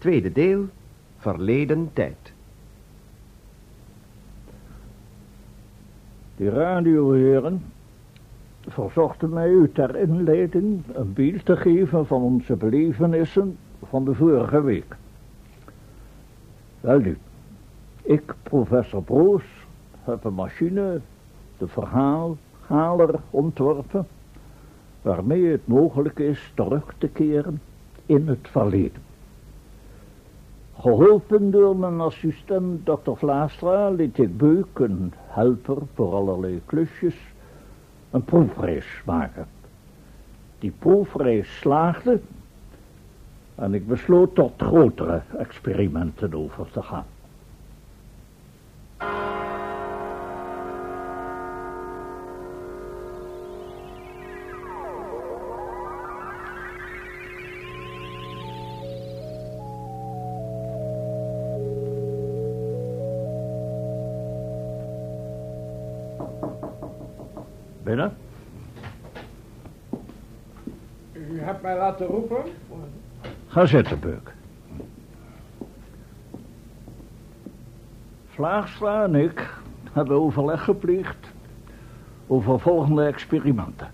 Tweede deel, verleden tijd. Die radioheren verzochten mij u ter inleiding een beeld te geven van onze belevenissen van de vorige week. Wel nu, ik, professor Broos, heb een machine, de verhaalhaler, ontworpen, waarmee het mogelijk is terug te keren in het verleden. Geholpen door mijn assistent Dr. Vlaastra liet ik Beuk, een helper voor allerlei klusjes, een proefreis maken. Die proefreis slaagde en ik besloot tot grotere experimenten over te gaan. Binnen? U hebt mij laten roepen? Ga zitten, Beuk. Vlaagstra en ik hebben overleg gepleegd over volgende experimenten.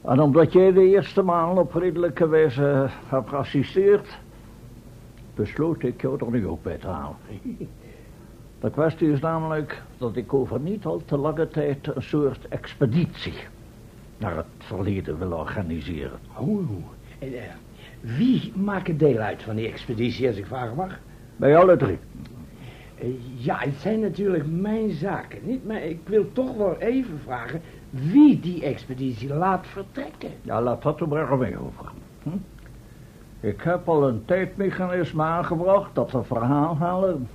En omdat jij de eerste maal op redelijke wijze hebt geassisteerd, besloot ik jou er nu ook bij te halen. De kwestie is namelijk dat ik over niet al te lange tijd een soort expeditie naar het verleden wil organiseren. Oeh. En, eh, wie maakt deel uit van die expeditie, als ik vragen mag? Bij alle drie. Eh, ja, het zijn natuurlijk mijn zaken, niet? Maar ik wil toch wel even vragen wie die expeditie laat vertrekken. Ja, laat dat er maar mee over. Hm? Ik heb al een tijdmechanisme aangebracht dat we verhaal halen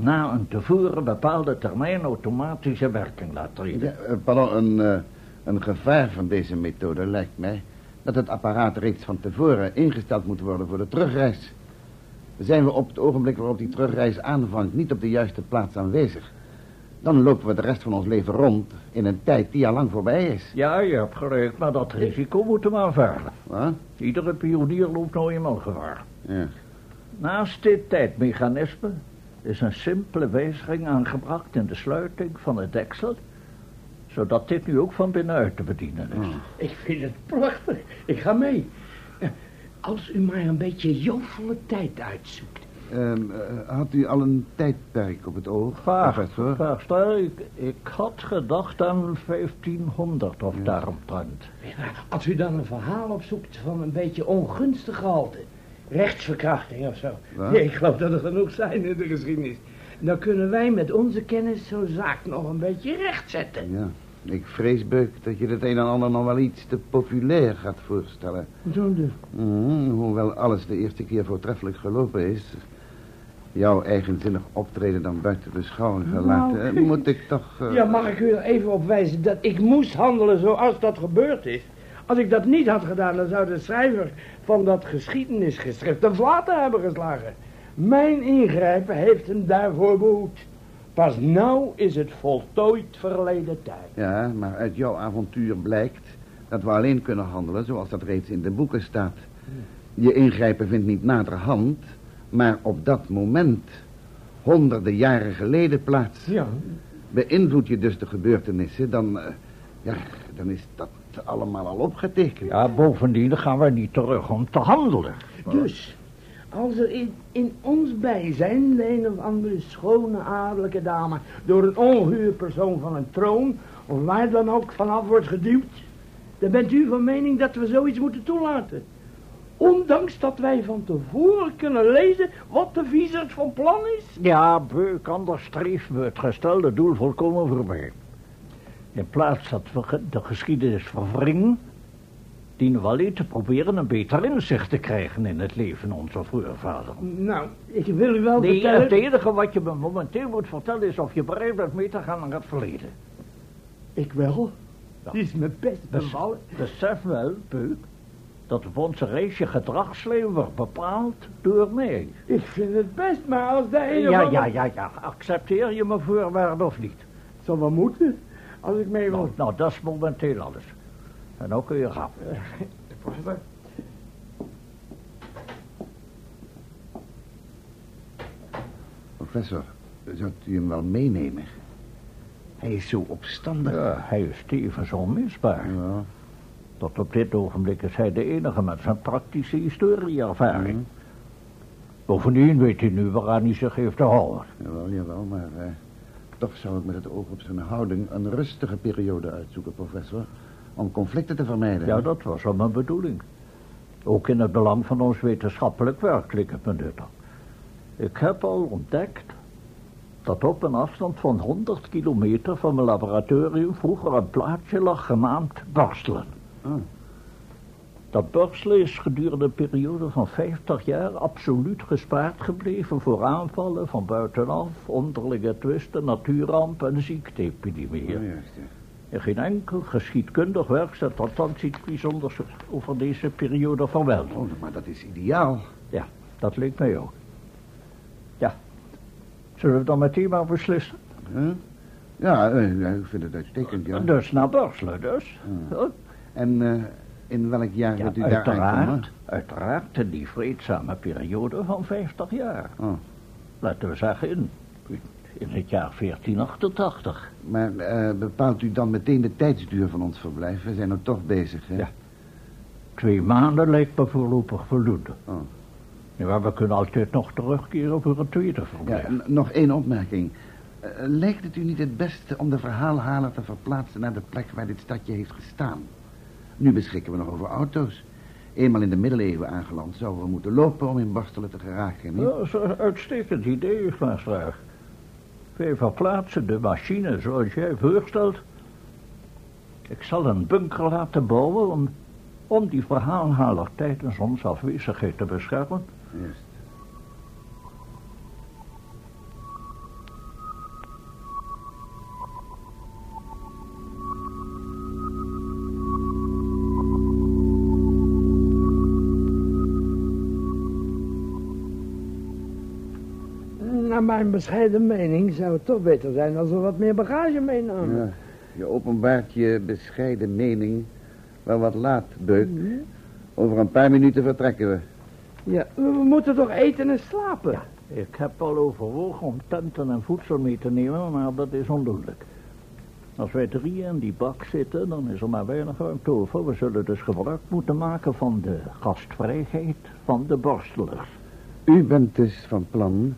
na een tevoren bepaalde termijn automatische werking laat treden. Ja, eh, pardon, een, eh, een gevaar van deze methode lijkt mij dat het apparaat reeds van tevoren ingesteld moet worden voor de terugreis. Zijn we op het ogenblik waarop die terugreis aanvangt niet op de juiste plaats aanwezig, dan lopen we de rest van ons leven rond in een tijd die al lang voorbij is. Ja, je hebt gelijk, maar dat risico moeten we aanvaarden. Wat? Iedere pionier loopt nou eenmaal gevaar. Ja. Naast dit tijdmechanisme is een simpele wijziging aangebracht in de sluiting van het deksel, zodat dit nu ook van binnenuit te bedienen is. Oh. Ik vind het prachtig. Ik ga mee. Eh, Als u maar een beetje jovolle tijd uitzoekt. Ehm, eh, had u al een tijdperk op het oog, Vaag, vaag, stel, ik, ik had gedacht aan 1500 of Ja. daaromtrent. Ja, Als u dan een verhaal opzoekt van een beetje ongunstig gehalte. Rechtsverkrachting of zo. Wat? Nee, ik geloof dat er genoeg zijn in de geschiedenis. Dan kunnen wij met onze kennis zo'n zaak nog een beetje rechtzetten. Ja. Ik vrees, Beuk, dat je het een en ander nog wel iets te populair gaat voorstellen. Zo dus. Mhm, hoewel alles de eerste keer voortreffelijk gelopen is... jouw eigenzinnig optreden dan buiten beschouwing gelaten... Nou, eh, moet ik toch... eh, Ja, mag ik u er even op wijzen dat ik moest handelen zoals dat gebeurd is? Als ik dat niet had gedaan, dan zou de schrijver van dat geschiedenisgeschrift de vlaten hebben geslagen. Mijn ingrijpen heeft hem daarvoor behoed. Pas nou is het voltooid verleden tijd. Ja, maar uit jouw avontuur blijkt dat we alleen kunnen handelen zoals dat reeds in de boeken staat. Je ingrijpen vindt niet naderhand, maar op dat moment, honderden jaren geleden plaats. Ja. Beïnvloed je dus de gebeurtenissen, dan, eh, ja, dan is dat allemaal al opgetekend. Ja, bovendien gaan we niet terug om te handelen. Dus, als er in, in ons bijzijn de een of andere schone adellijke dame door een ongehuurde persoon van een troon, of waar dan ook vanaf wordt geduwd, dan bent u van mening dat we zoiets moeten toelaten. Ondanks dat wij van tevoren kunnen lezen wat de viezerd van plan is. Ja, Beuk, anders streven we het gestelde doel volkomen voorbij. In plaats dat we de geschiedenis verwringen, dienen we alleen te proberen een beter inzicht te krijgen in het leven onze voorvaderen. Nou, ik wil u wel Nee, vertellen... het enige wat je me momenteel moet vertellen is of je bereid bent mee te gaan naar het verleden. Ik wel. Ja. Het is me best Bes- bevallen. Besef wel, Beuk, dat op onze reis je gedragsleven wordt bepaald door mij. Ik vind het best, maar als de of Ja, ja, ja, ja. Accepteer je mijn voorwaarden of niet? Zal wel moeten, als ik mee nou, wil. Nou, dat is momenteel alles. En ook kun je gaan. Eh, Professor, zou u hem wel meenemen? Hij is zo opstandig. Ja, hij is tevens onmisbaar. Ja. Tot op dit ogenblik is hij de enige met zijn praktische historieervaring. Mm. Bovendien weet hij nu waaraan hij zich heeft te houden. Jawel, jawel, maar... Eh, toch zou ik met het oog op zijn houding een rustige periode uitzoeken, professor. Om conflicten te vermijden. Ja, dat was al mijn bedoeling. Ook in het belang van ons wetenschappelijk werk ligt het me nuttig. Ik heb al ontdekt dat op een afstand van 100 kilometer van mijn laboratorium vroeger een plaatsje lag genaamd Borstelen. Ah. Dat Borstelen is gedurende een periode van 50 jaar absoluut gespaard gebleven voor aanvallen van buitenaf, onderlinge twisten, natuurrampen en ziekteepidemieën. Ja. En geen enkel geschiedkundig werk zet althans iets bijzonders over deze periode vermeld. Oh, maar dat is ideaal. Ja, dat leek mij ook. Ja. Zullen we dan meteen maar beslissen? Huh? Ja, eh, ja, ik vind het uitstekend, ja. Dus naar Borselen dus. Huh? En eh, in welk jaar Ja, u daar uiteraard. Uiteraard in die vreedzame periode van 50 jaar. Oh. Laten we zeggen in, in het jaar 1488. Maar eh, bepaalt u dan meteen de tijdsduur van ons verblijf? We zijn er toch bezig, hè? Ja. Twee maanden lijkt me voorlopig voldoende. Oh. Ja, maar we kunnen altijd nog terugkeren voor een tweede verblijf. nog één opmerking. Eh, lijkt het u niet het beste om de verhaalhaler te verplaatsen naar de plek waar dit stadje heeft gestaan? Nu beschikken we nog over auto's. Eenmaal in de middeleeuwen aangeland zouden we moeten lopen om in Borstelen te geraken. Niet? Ja, dat is een uitstekend idee, Glaasdraag. Wij verplaatsen de machine zoals jij voorstelt. Ik zal een bunker laten bouwen om, om die verhaalhaler tijdens onze afwezigheid te beschermen. Naar mijn bescheiden mening zou het toch beter zijn als we wat meer bagage meenamen. Ja, je openbaart je bescheiden mening wel wat laat, Beuk. Over een paar minuten vertrekken we. Ja, we we moeten toch eten en slapen? Ik heb al overwogen om tenten en voedsel mee te nemen, maar dat is ondoenlijk. Als wij drieën in die bak zitten, dan is er maar weinig ruimte over. We zullen dus gebruik moeten maken van de gastvrijheid van de borstelers. U bent dus van plan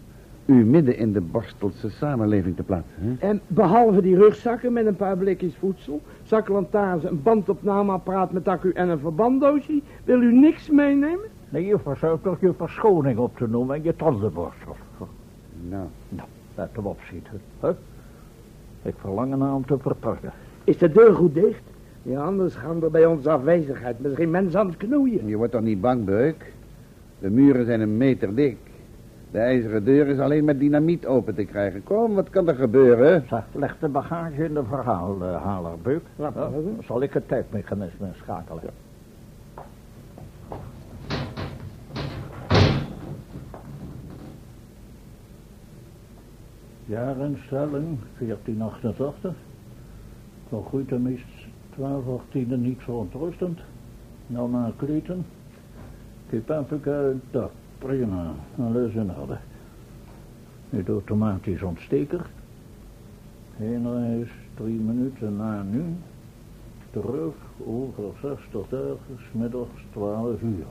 u midden in de Borstelse samenleving te plaatsen, hè? En behalve die rugzakken met een paar blikjes voedsel, zaklantaarns, een bandopnameapparaat met accu en een verbanddoosje, wil u niks meenemen? Nee, je verzuimt toch je verschoning op te noemen en je tandenborstel. Nou, Nou, laat hem opschieten. Hè? Ik verlang ernaar om te vertrekken. Is de deur goed dicht? Ja, anders gaan er bij onze afwezigheid misschien mensen aan het knoeien. je wordt toch niet bang, Beuk? De muren zijn een meter dik. De ijzeren deur is alleen met dynamiet open te krijgen. Kom, wat kan er gebeuren? Zeg, leg de bagage in de verhaalhaler, Beuk. Ja, Ja, dan zal ik het tijdmechanisme schakelen. Jaarinstelling 1488. Volgroeid en meest 12 18 niet verontrustend. Nou naar kleten. Kepapica, dat prima. Alles in orde. Het automatisch ontsteker. Heen drie minuten na nu. Terug over 60 ergens middags 12 uur.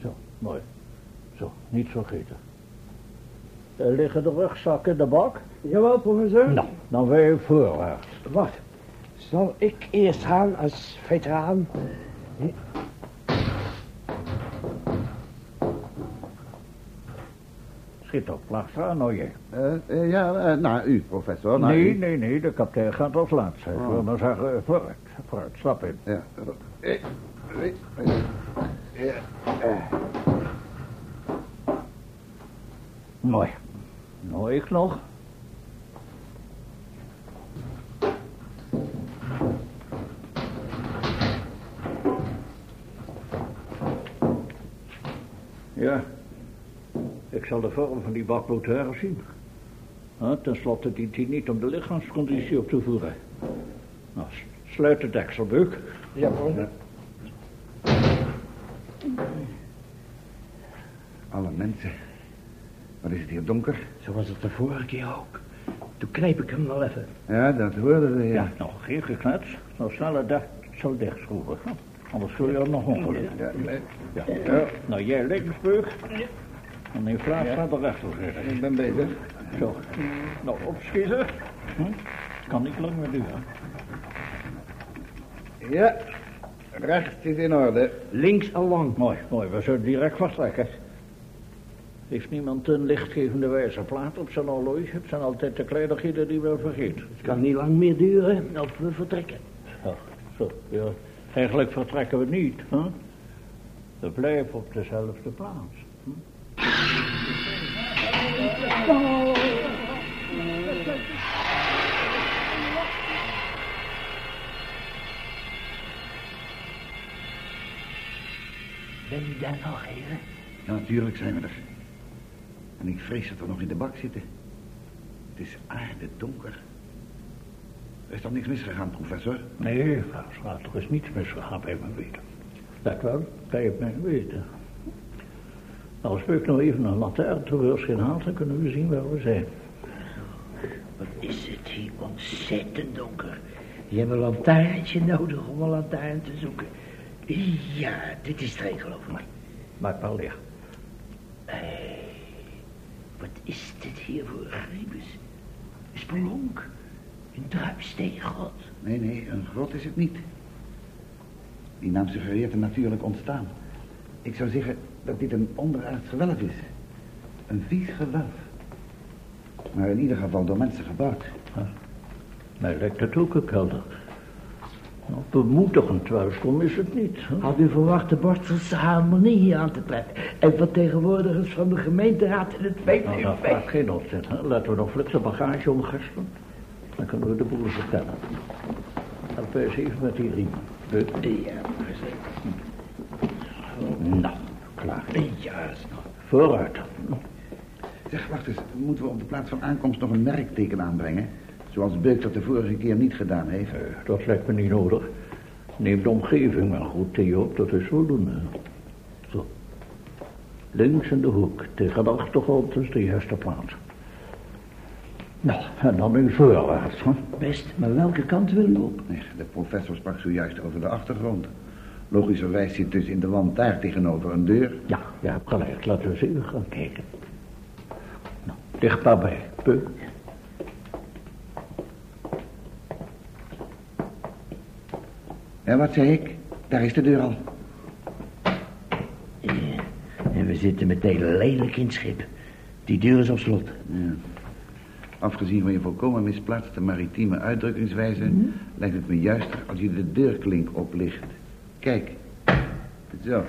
Zo, mooi. Zo, niet vergeten. Er liggen de rugzakken in de bak. Jawel, professor. Nou, dan wij voorwaarts. Wat? Zal ik eerst gaan als veteraan? Plagstra, nou. Eh, eh, ja, eh, naar u, professor. naar Nee, u. nee, nee, de kapitein gaat als laatste. Ik wil maar zeggen, vooruit, vooruit, stap in. Ja. Ja. Mooi. Nou, ik nog. Ja. Ik zal de vorm van die bak moeten herzien. Ja, ten slotte dient hij niet om de lichaamsconditie op te voeren. Nou, sluit de dekselbeuk. Ja, professor. Alle mensen. Wat is het hier donker? Zo was het de vorige keer ook. Toen knijp ik hem wel even. Ja, dat hoorden we, ja. Ja, nog geen geknets. Nou sneller dat zo dichtschroeven. Anders zul je er nog onder. Ja, Ja. Nou, jij linksbeug. En die Vlaas gaat er rechter zitten. ik ben bezig. Zo. Nou, opschieten. Hm? Kan niet lang meer duren. Ja, rechts is in orde. Links en lang. Mooi, mooi. We zullen direct vertrekken. Heeft niemand een lichtgevende wijzerplaat op zijn horloge? Het zijn altijd de kleinigheden die we vergeten. Het kan niet lang meer duren of we vertrekken. Zo, ja. Eigenlijk vertrekken we niet, hè? We blijven op dezelfde plaats. Ben je daar nog, heren? Ja, natuurlijk zijn we er. En ik vrees dat we nog in de bak zitten. Het is aarde donker. Er is toch niks misgegaan, professor? Nee, er is niets misgegaan bij mijn weten. Dat wel, bij mijn weten. Als we nou even een lantaarn tevoorschijn haalt, dan kunnen we zien waar we zijn. Wat is het hier ontzettend donker. Je hebt een lantaarntje nodig om een lantaarn te zoeken. Ja, dit is het geloof ik. Maak maar licht. Hey, wat is dit hier voor griebus? Een spelonk? Een druipsteengrot? Nee, nee, een grot is het niet. Die naam suggereert een natuurlijk ontstaan. Ik zou zeggen dat dit een onderaards gewelf is. Een vies gewelf. Maar in ieder geval door mensen gebouwd. Mij lijkt het ook een kelder. Nou, bemoedigend welkom is het niet. Hè? Had u verwacht de Borstelse harmonie hier aan te treffen? En vertegenwoordigers van de gemeenteraad in het Nou, dat vraagt geen opzet. Hè? Laten we nog flink de bagage omgesten. Dan kunnen we de boel vertellen. Help eens even met die riem. De- Ja, Nou, klaar. ja, Vooruit. Zeg, wacht eens. Moeten we op de plaats van aankomst nog een merkteken aanbrengen? Zoals Beuk dat de vorige keer niet gedaan heeft. Eh, Dat lijkt me niet nodig. Neem de omgeving maar goed thee op, dat is voldoende. Zo. Links in de hoek, tegen de achtergrond is de juiste plaats. Nou, en dan nu voorwaarts? Best, maar welke kant wil u op? Nee, De professor sprak zojuist over de achtergrond. Logischerwijs zit dus in de wand daar tegenover een deur. Ja, je hebt gelijk. Laten we eens even gaan kijken. Nou, dichtbij bij. Peuk. En wat zei ik? Daar is de deur al. Ja, en we zitten meteen lelijk in het schip. Die deur is op slot. Ja. Afgezien van je volkomen misplaatste maritieme uitdrukkingswijze... lijkt het me juister als je de deurklink oplicht. Kijk. Zo.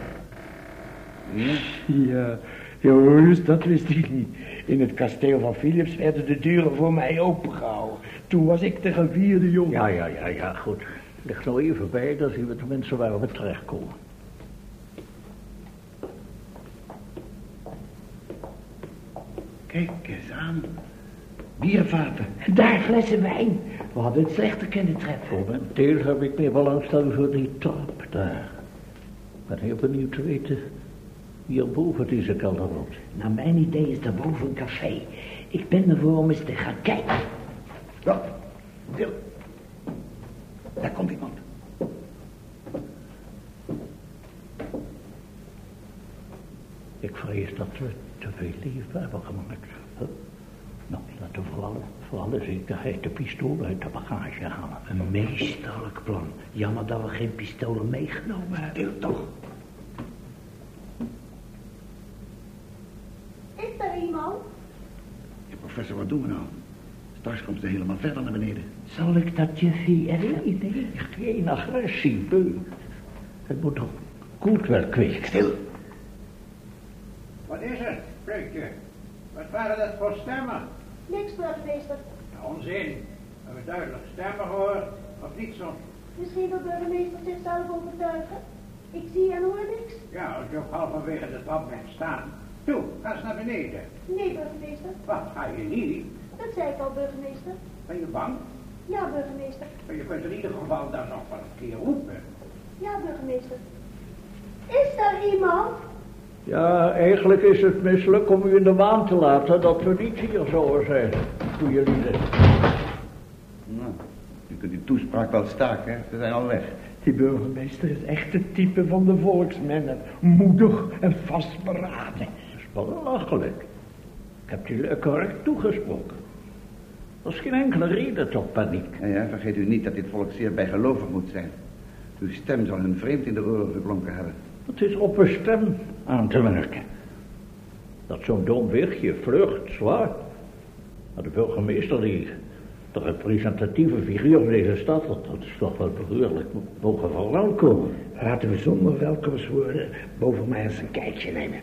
Ja? Ja, jongens, dat wist ik niet. In het kasteel van Philips werden de deuren voor mij opengehouden. Toen was ik de gevierde jongen. Ja, ja, ja, ja, goed. Ligt nou even bij, dan zien we tenminste waar we terechtkomen. Kijk eens aan. Biervaten. Daar flessen wijn. We hadden het slechter kunnen treffen. Momenteel heb ik meer belangstelling voor die trap daar. Ik ben heel benieuwd te weten wie er boven deze kelder woont. Naar mijn idee is daarboven een café. Ik ben ervoor om eens te gaan kijken. Ja. Stil. Daar komt iemand. Ik vrees dat we te veel leven hebben gemaakt. Nou, laten we vooral, voor alle zekerheid de pistool uit de bagage halen. Een meesterlijk plan. Jammer dat we geen pistolen meegenomen hebben. Stil toch. Is er iemand? Ja, professor, wat doen we nou? Straks komt ze helemaal verder naar beneden. Zal ik dat juffie even... Nee, nee, geen agressie, beu. Het moet toch goed wel kweken. Stil. Wat is het, Preukje? Wat waren dat voor stemmen? Niks, burgemeester. Onzin. We hebben duidelijk stemmen gehoord, of niet zo? Misschien wil burgemeester zichzelf overtuigen. Ik zie en hoor niks. Ja, als je op halverwege de trap bent staan. Toe, ga eens naar beneden. Nee, burgemeester. Wat, ga je niet? Dat zei ik al, burgemeester. Ben je bang? Ja, burgemeester. Maar je kunt in ieder geval dan nog wel een keer roepen. Ja, burgemeester. Is er iemand? Ja, eigenlijk is het misselijk om u in de waan te laten dat we niet hier zouden zijn. Goeie lieden. Nou, u kunt uw toespraak wel staken, hè? Ze zijn al weg. Die burgemeester is echt het type van de volksmannen. Moedig en vastberaden. Dat is belachelijk. Ik heb die correct toegesproken. Er is geen enkele reden tot paniek. Ja, ja, vergeet u niet dat dit volk zeer bijgelovig moet zijn. Uw stem zal hun vreemd in de oren geklonken hebben. Het is op een stem aan te merken. Dat zo'n dom wichtje vlucht. Maar de burgemeester, die de representatieve figuur van deze stad, dat, dat is toch wel behoorlijk mogen verwelkomen. Laten we zonder welkomstwoorden boven mij eens een kijkje nemen.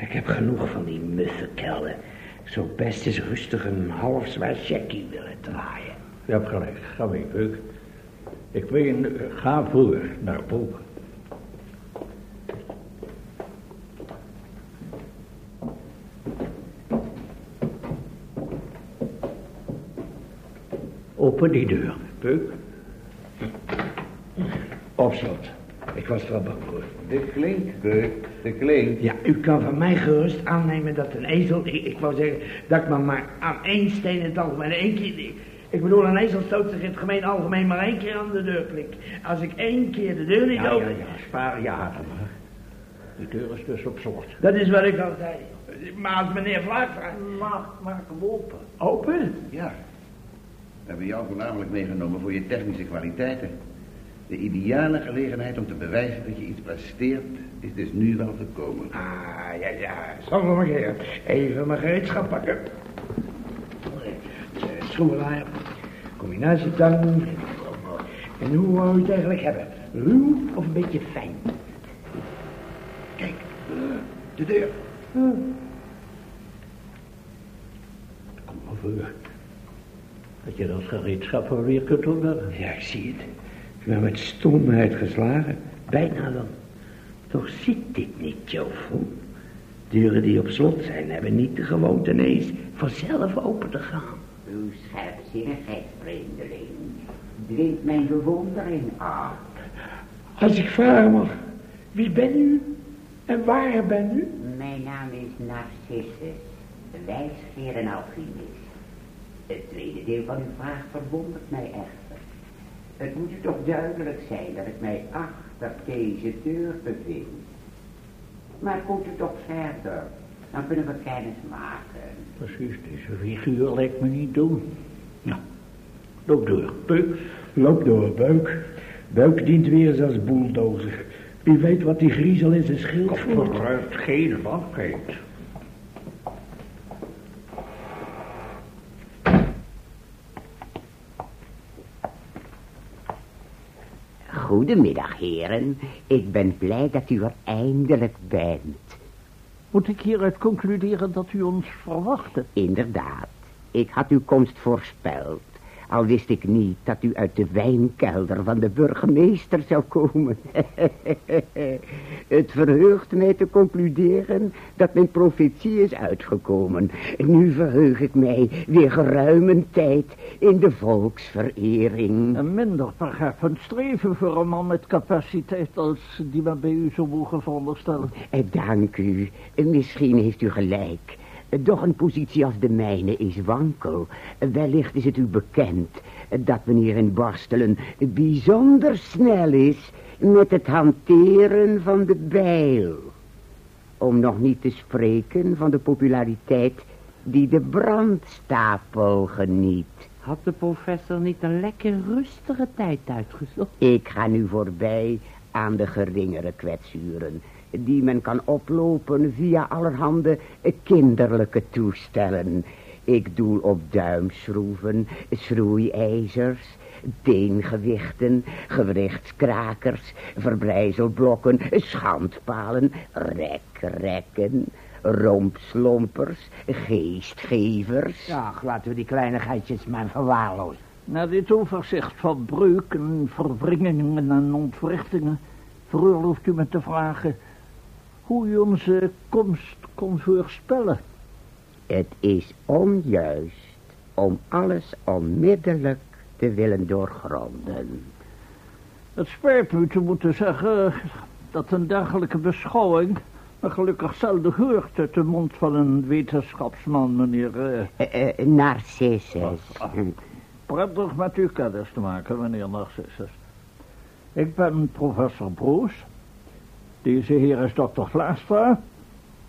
Ik heb genoeg van die muffe kelden. Ik zou best eens rustig een half zwaar checkie willen draaien. Je hebt gelijk, ga mee, Beuk. Ik weet, ga voor naar boven. Open die deur, Beuk. Op slot. Ik was er wel bang voor. De klink, Beuk, de klink. Ja, u kan van mij gerust aannemen dat een ezel... Ik, ik wou zeggen dat ik me maar aan één steen in het algemeen één keer... Ik bedoel, een ezel stoot zich in het gemeen algemeen maar één keer aan de deur klik. Als ik één keer de deur niet Ja, ja, open... ja, spaar je adem, hè. Die deur is dus op slot. Dat is wat ik al zei. Maar als meneer Vlaak vraagt... Maak, maak hem open. Open? Ja. We hebben jou voornamelijk meegenomen voor je technische kwaliteiten. De ideale gelegenheid om te bewijzen dat je iets presteert, is dus nu wel gekomen. Ah, ja, ja. Maar keer. Even mijn gereedschap pakken. Schroevendraaier. Combinatietang. En hoe wou je het eigenlijk hebben? Ruw of een beetje fijn? Kijk, de deur. Kom maar voor. Dat je dat gereedschap wel weer kunt ontwerpen. Ja, ik zie het. Ik ben met stomheid geslagen. Bijna dan. Toch zit dit niet, Jovo. Deuren die op slot zijn, hebben niet de gewoonte ineens vanzelf open te gaan. Uw scherpzinnigheid, vreemdeling, dwingt mijn bewondering af. Als ik vragen mag, wie ben u en waar ben u? Mijn naam is Narcissus, wijsgeer en alchemist. Het tweede deel van uw vraag verwondert mij echter. Het moet u toch duidelijk zijn dat ik mij achter deze deur bevind. Maar komt u toch verder, dan kunnen we kennis maken. Precies, deze figuur lijkt me niet doen. Nou, loop door. Beuk. Loop door, Buik. Buik dient weer eens als bulldozer. Wie weet wat die griezel in zijn schild Kom voert. vooruit, geen wafheid. Goedemiddag, heren. Ik ben blij dat u er eindelijk bent. Moet ik hieruit concluderen dat u ons verwachtte? Inderdaad, ik had uw komst voorspeld. Al wist ik niet dat u uit de wijnkelder van de burgemeester zou komen. Het verheugt mij te concluderen dat mijn profetie is uitgekomen. Nu verheug ik mij weer geruime tijd in de volksverering. Een minder verheffend streven voor een man met capaciteit als die men bij u zou mogen veronderstellen. Eh, Dank u. Misschien heeft u gelijk. Doch een positie als de mijne is wankel. Wellicht is het u bekend dat meneer in Borstelen bijzonder snel is met het hanteren van de bijl. Om nog niet te spreken van de populariteit die de brandstapel geniet. Had de professor niet een lekker rustige tijd uitgezocht? Ik ga nu voorbij aan de geringere kwetsuren, die men kan oplopen via allerhande kinderlijke toestellen. Ik doel op duimschroeven, schroeijzers, teengewichten, gewrichtskrakers, verbrijzelblokken, schandpalen, rekrekken, rompslompers, geestgevers. Ach, laten we die kleinigheidjes maar verwaarlozen. Na dit overzicht van breuken, verwringingen en ontwrichtingen... veroorlooft u me te vragen hoe u onze komst kon voorspellen. Het is onjuist om alles onmiddellijk te willen doorgronden. Het spijt me u te moeten zeggen dat een dergelijke beschouwing Gelukkig zelden gehoord uit de mond van een wetenschapsman, meneer... eh, Eh, eh, Narcissus. Prettig met u kennis te maken, meneer Narcissus. Ik ben professor Broes. Deze heer is dokter Vlaastra.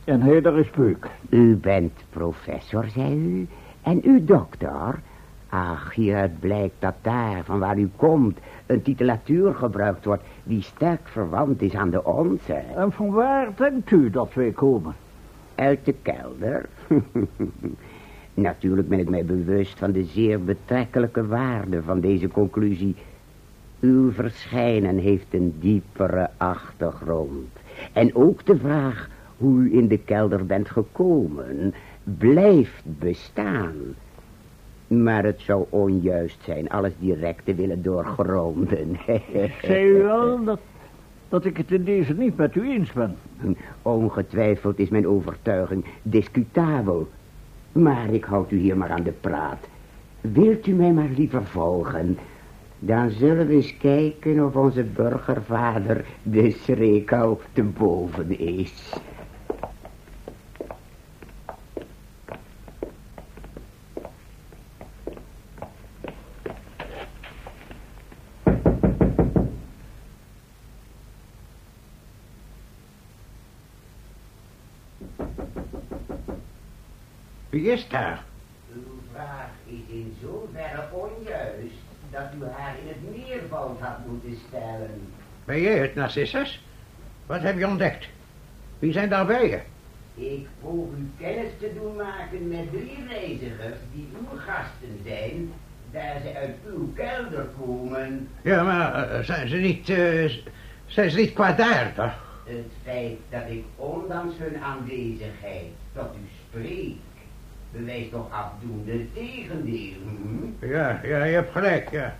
En hij daar is Beuk. U bent professor, zei u. En u dokter? Ach, hieruit blijkt dat daar, van waar u komt, een titulatuur gebruikt wordt die sterk verwant is aan de onze. En van waar denkt u dat wij komen? Uit de kelder. Natuurlijk ben ik mij bewust van de zeer betrekkelijke waarde van deze conclusie. Uw verschijnen heeft een diepere achtergrond. En ook de vraag hoe u in de kelder bent gekomen, blijft bestaan. Maar het zou onjuist zijn alles direct te willen doorgronden. Zei u wel dat, dat ik het in deze niet met u eens ben? Ongetwijfeld is mijn overtuiging discutabel. Maar ik houd u hier maar aan de praat. Wilt u mij maar liever volgen? Dan zullen we eens kijken of onze burgervader de schreek al te boven is. Wie is daar? Uw vraag is in zoverre onjuist dat u haar in het meervoud had moeten stellen. Ben jij het, Narcissus? Wat heb je ontdekt? Wie zijn daar bij je? Ik proef u kennis te doen maken met drie reizigers die uw gasten zijn, daar ze uit uw kelder komen. Ja, maar eh, zijn ze niet... eh, zijn ze niet kwaadaardig? Het feit dat ik ondanks hun aanwezigheid tot u spreek, bewijst toch afdoende het tegendeel. Hm? Ja, ja, je hebt gelijk, ja.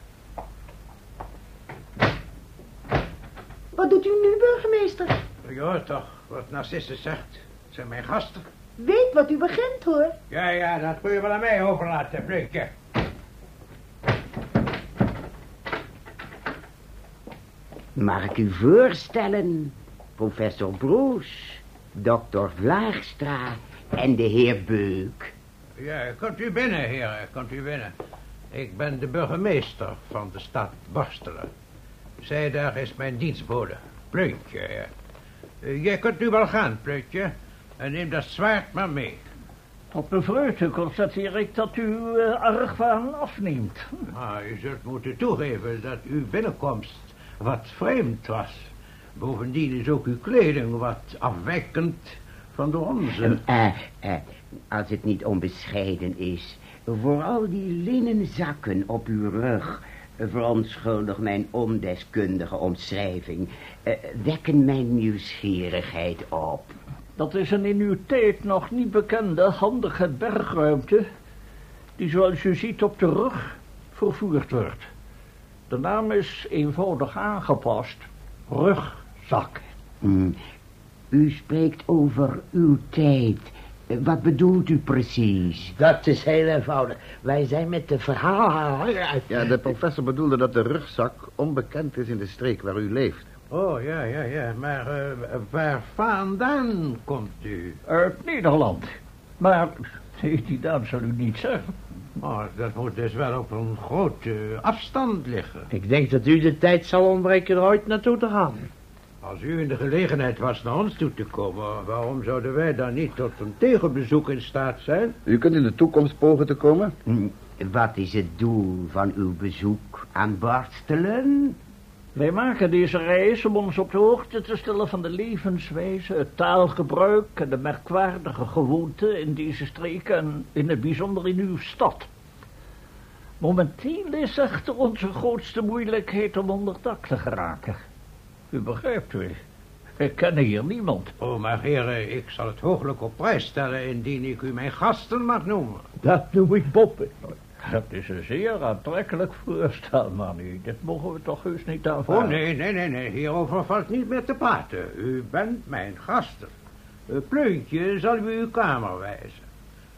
Wat doet u nu, burgemeester? Je hoort toch wat Narcissus zegt. Het zijn mijn gasten. Weet wat u begint, hoor. Ja, ja, dat kun je wel aan mij overlaten, Bleukje. Mag ik u voorstellen, professor Broes, dokter Vlaagstra en de heer Beuk. Ja, komt u binnen, heren, komt u binnen. Ik ben de burgemeester van de stad Borstelen. Zij daar is mijn dienstbode, Pleutje. Ja. Eh, jij kunt nu wel gaan, Pleutje. En neem dat zwaard maar mee. Tot mijn vreugde constateer ik dat u uh, argwaan afneemt. Maar u zult moeten toegeven dat uw binnenkomst wat vreemd was. Bovendien is ook uw kleding wat afwijkend van de onze. Eh, eh, als het niet onbescheiden is, vooral die linnen zakken op uw rug, verontschuldig mijn ondeskundige omschrijving, eh, wekken mijn nieuwsgierigheid op. Dat is een in uw tijd nog niet bekende handige bergruimte... die zoals u ziet op de rug vervoerd wordt. De naam is eenvoudig aangepast. Rugzak. Hmm. U spreekt over uw tijd. Eh, Wat bedoelt u precies? Dat is heel eenvoudig. Wij zijn met de verhaal uit. Ja, de professor bedoelde dat de rugzak onbekend is in de streek waar u leeft. Oh, ja, ja, ja. Maar eh, waar vandaan komt u? Uit Nederland. Maar die naam zal u niet zeggen. Oh, dat moet dus wel op een grote afstand liggen. Ik denk dat u de tijd zal ontbreken er ooit naartoe te gaan. Als u in de gelegenheid was naar ons toe te komen... waarom zouden wij dan niet tot een tegenbezoek in staat zijn? U kunt in de toekomst pogen te komen? Hm, Wat is het doel van uw bezoek aan Barstelen? Wij maken deze reis om ons op de hoogte te stellen van de levenswijze, het taalgebruik en de merkwaardige gewoonten in deze streek en in het bijzonder in uw stad. Momenteel is echter onze grootste moeilijkheid om onder dak te geraken. U begrijpt u, we kennen hier niemand. Oh, maar heren, ik zal het hooglijk op prijs stellen... indien ik u mijn gasten mag noemen. Dat noem ik Boppen. Dat is een zeer aantrekkelijk voorstel, maar nu, dit mogen we toch heus niet aanvaarden. Oh, nee, nee, nee, nee. Hierover valt niet meer te praten. U bent mijn gasten. Een pleuntje zal u uw kamer wijzen.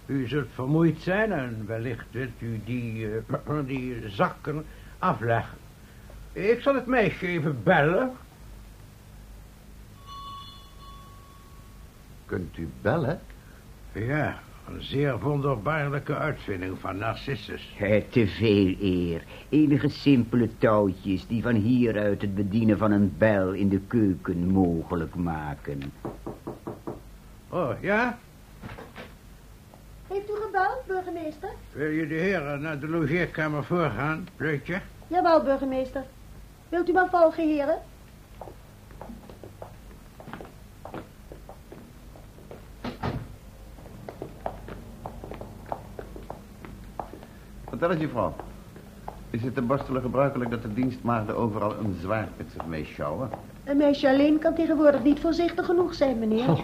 U zult vermoeid zijn en wellicht wilt u die, eh, die zakken afleggen. Ik zal het meisje even bellen. Kunt u bellen? Ja, een zeer wonderbaarlijke uitvinding van Narcissus. Te veel eer. Enige simpele touwtjes die van hieruit het bedienen van een bel in de keuken mogelijk maken. Oh, ja? Heeft u gebeld, burgemeester? Wil je de heren naar de logeerkamer voorgaan, Pleutje? Jawel, burgemeester. Wilt u maar volgen, heren? Vertel eens, juffrouw. Is het in Borstelen gebruikelijk dat de dienstmaagden overal een zwaardpitsig mee sjouwen? Een meisje alleen kan tegenwoordig niet voorzichtig genoeg zijn, meneer. Oh,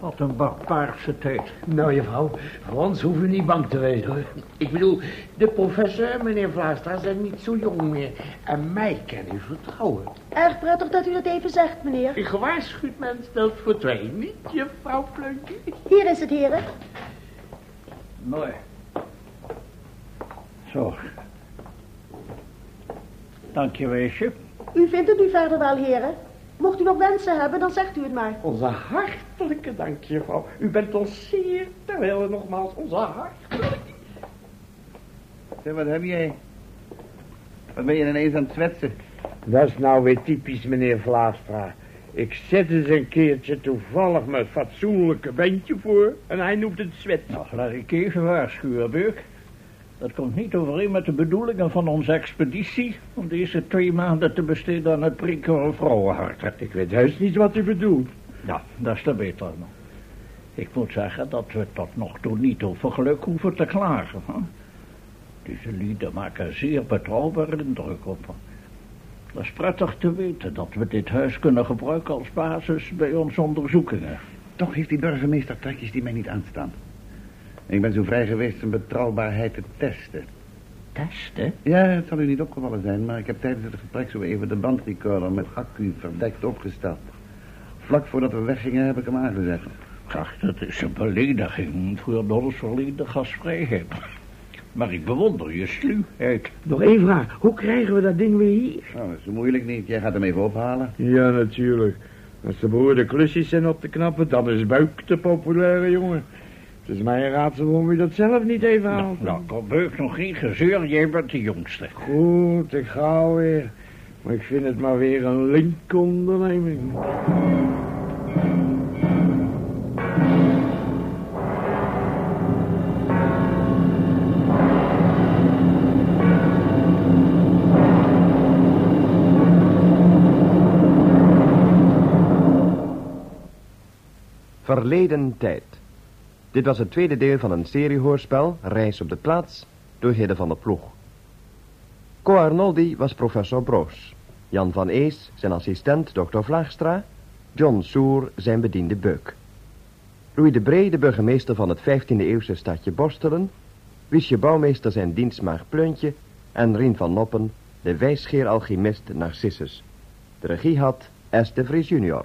wat een barbaarse tijd. Nou, juffrouw, voor ons hoeven u niet bang te wezen, hoor. Ik bedoel, de professor en meneer Vlaastra zijn niet zo jong meer. En mij kan u vertrouwen. Erg prettig dat u dat even zegt, meneer. Een gewaarschuwd mens stelt voor twee, niet, juffrouw Pleutje? Hier is het, heren. Mooi. Zo. Dank je, weesje. U vindt het nu verder wel, heren. Mocht u nog wensen hebben, dan zegt u het maar. Onze hartelijke dank, juffrouw. U bent ons zeer terwijl nogmaals onze hartelijke... Zeg, wat heb jij? Wat ben je ineens aan het zwetsen? Dat is nou weer typisch, meneer Vlaastra. Ik zet eens een keertje toevallig mijn fatsoenlijke bandje voor en hij noemt het zwet. Nou, laat ik even waarschuwen, Beuk. Dat komt niet overeen met de bedoelingen van onze expeditie... om deze twee maanden te besteden aan het prikken van vrouwenharten. Ik weet heus niet wat u bedoelt. Ja, dat is te beter. man. Ik moet zeggen dat we tot nog toe niet over geluk hoeven te klagen. Hè? Deze lieden maken zeer betrouwbare indruk op. Dat is prettig te weten dat we dit huis kunnen gebruiken als basis bij onze onderzoekingen. Toch heeft die burgemeester trekjes die mij niet aanstaan. Ik ben zo vrij geweest zijn betrouwbaarheid te testen. Testen? Ja, het zal u niet opgevallen zijn, maar ik heb tijdens het gesprek zo even de bandrecorder met accu verdekt opgesteld. Vlak voordat we weggingen heb ik hem aangezet. Ach, dat is een belediging voor ons verleden gastvrijheid. Maar ik bewonder je sluwheid. Nog één vraag. Hoe krijgen we dat ding weer hier? Nou, dat is zo moeilijk niet. Jij gaat hem even ophalen. Ja, natuurlijk. Als de behoorde klusjes zijn op te knappen, dan is Buik de populaire jongen. Het is mij een raadsel waarom u dat zelf niet even Nou, haalt. nou, kom Beuk nog geen gezeur, jij bent de jongste. Goed, ik ga alweer. Maar ik vind het maar weer een linker onderneming. Verleden tijd. Dit was het tweede deel van een seriehoorspel, Reis op de plaats, door Hidde van der Ploeg. Co Arnoldi was professor Broos. Jan van Ees, zijn assistent Dr. Vlaagstra. John Soer, zijn bediende Beuk. Louis de Bree, de burgemeester van het 15e-eeuwse stadje Borstelen. Wiesje Bouwmeester, zijn dienstmaag Pleuntje. En Rien van Noppen, de wijsgeer-alchemist Narcissus. De regie had S. de Vries junior.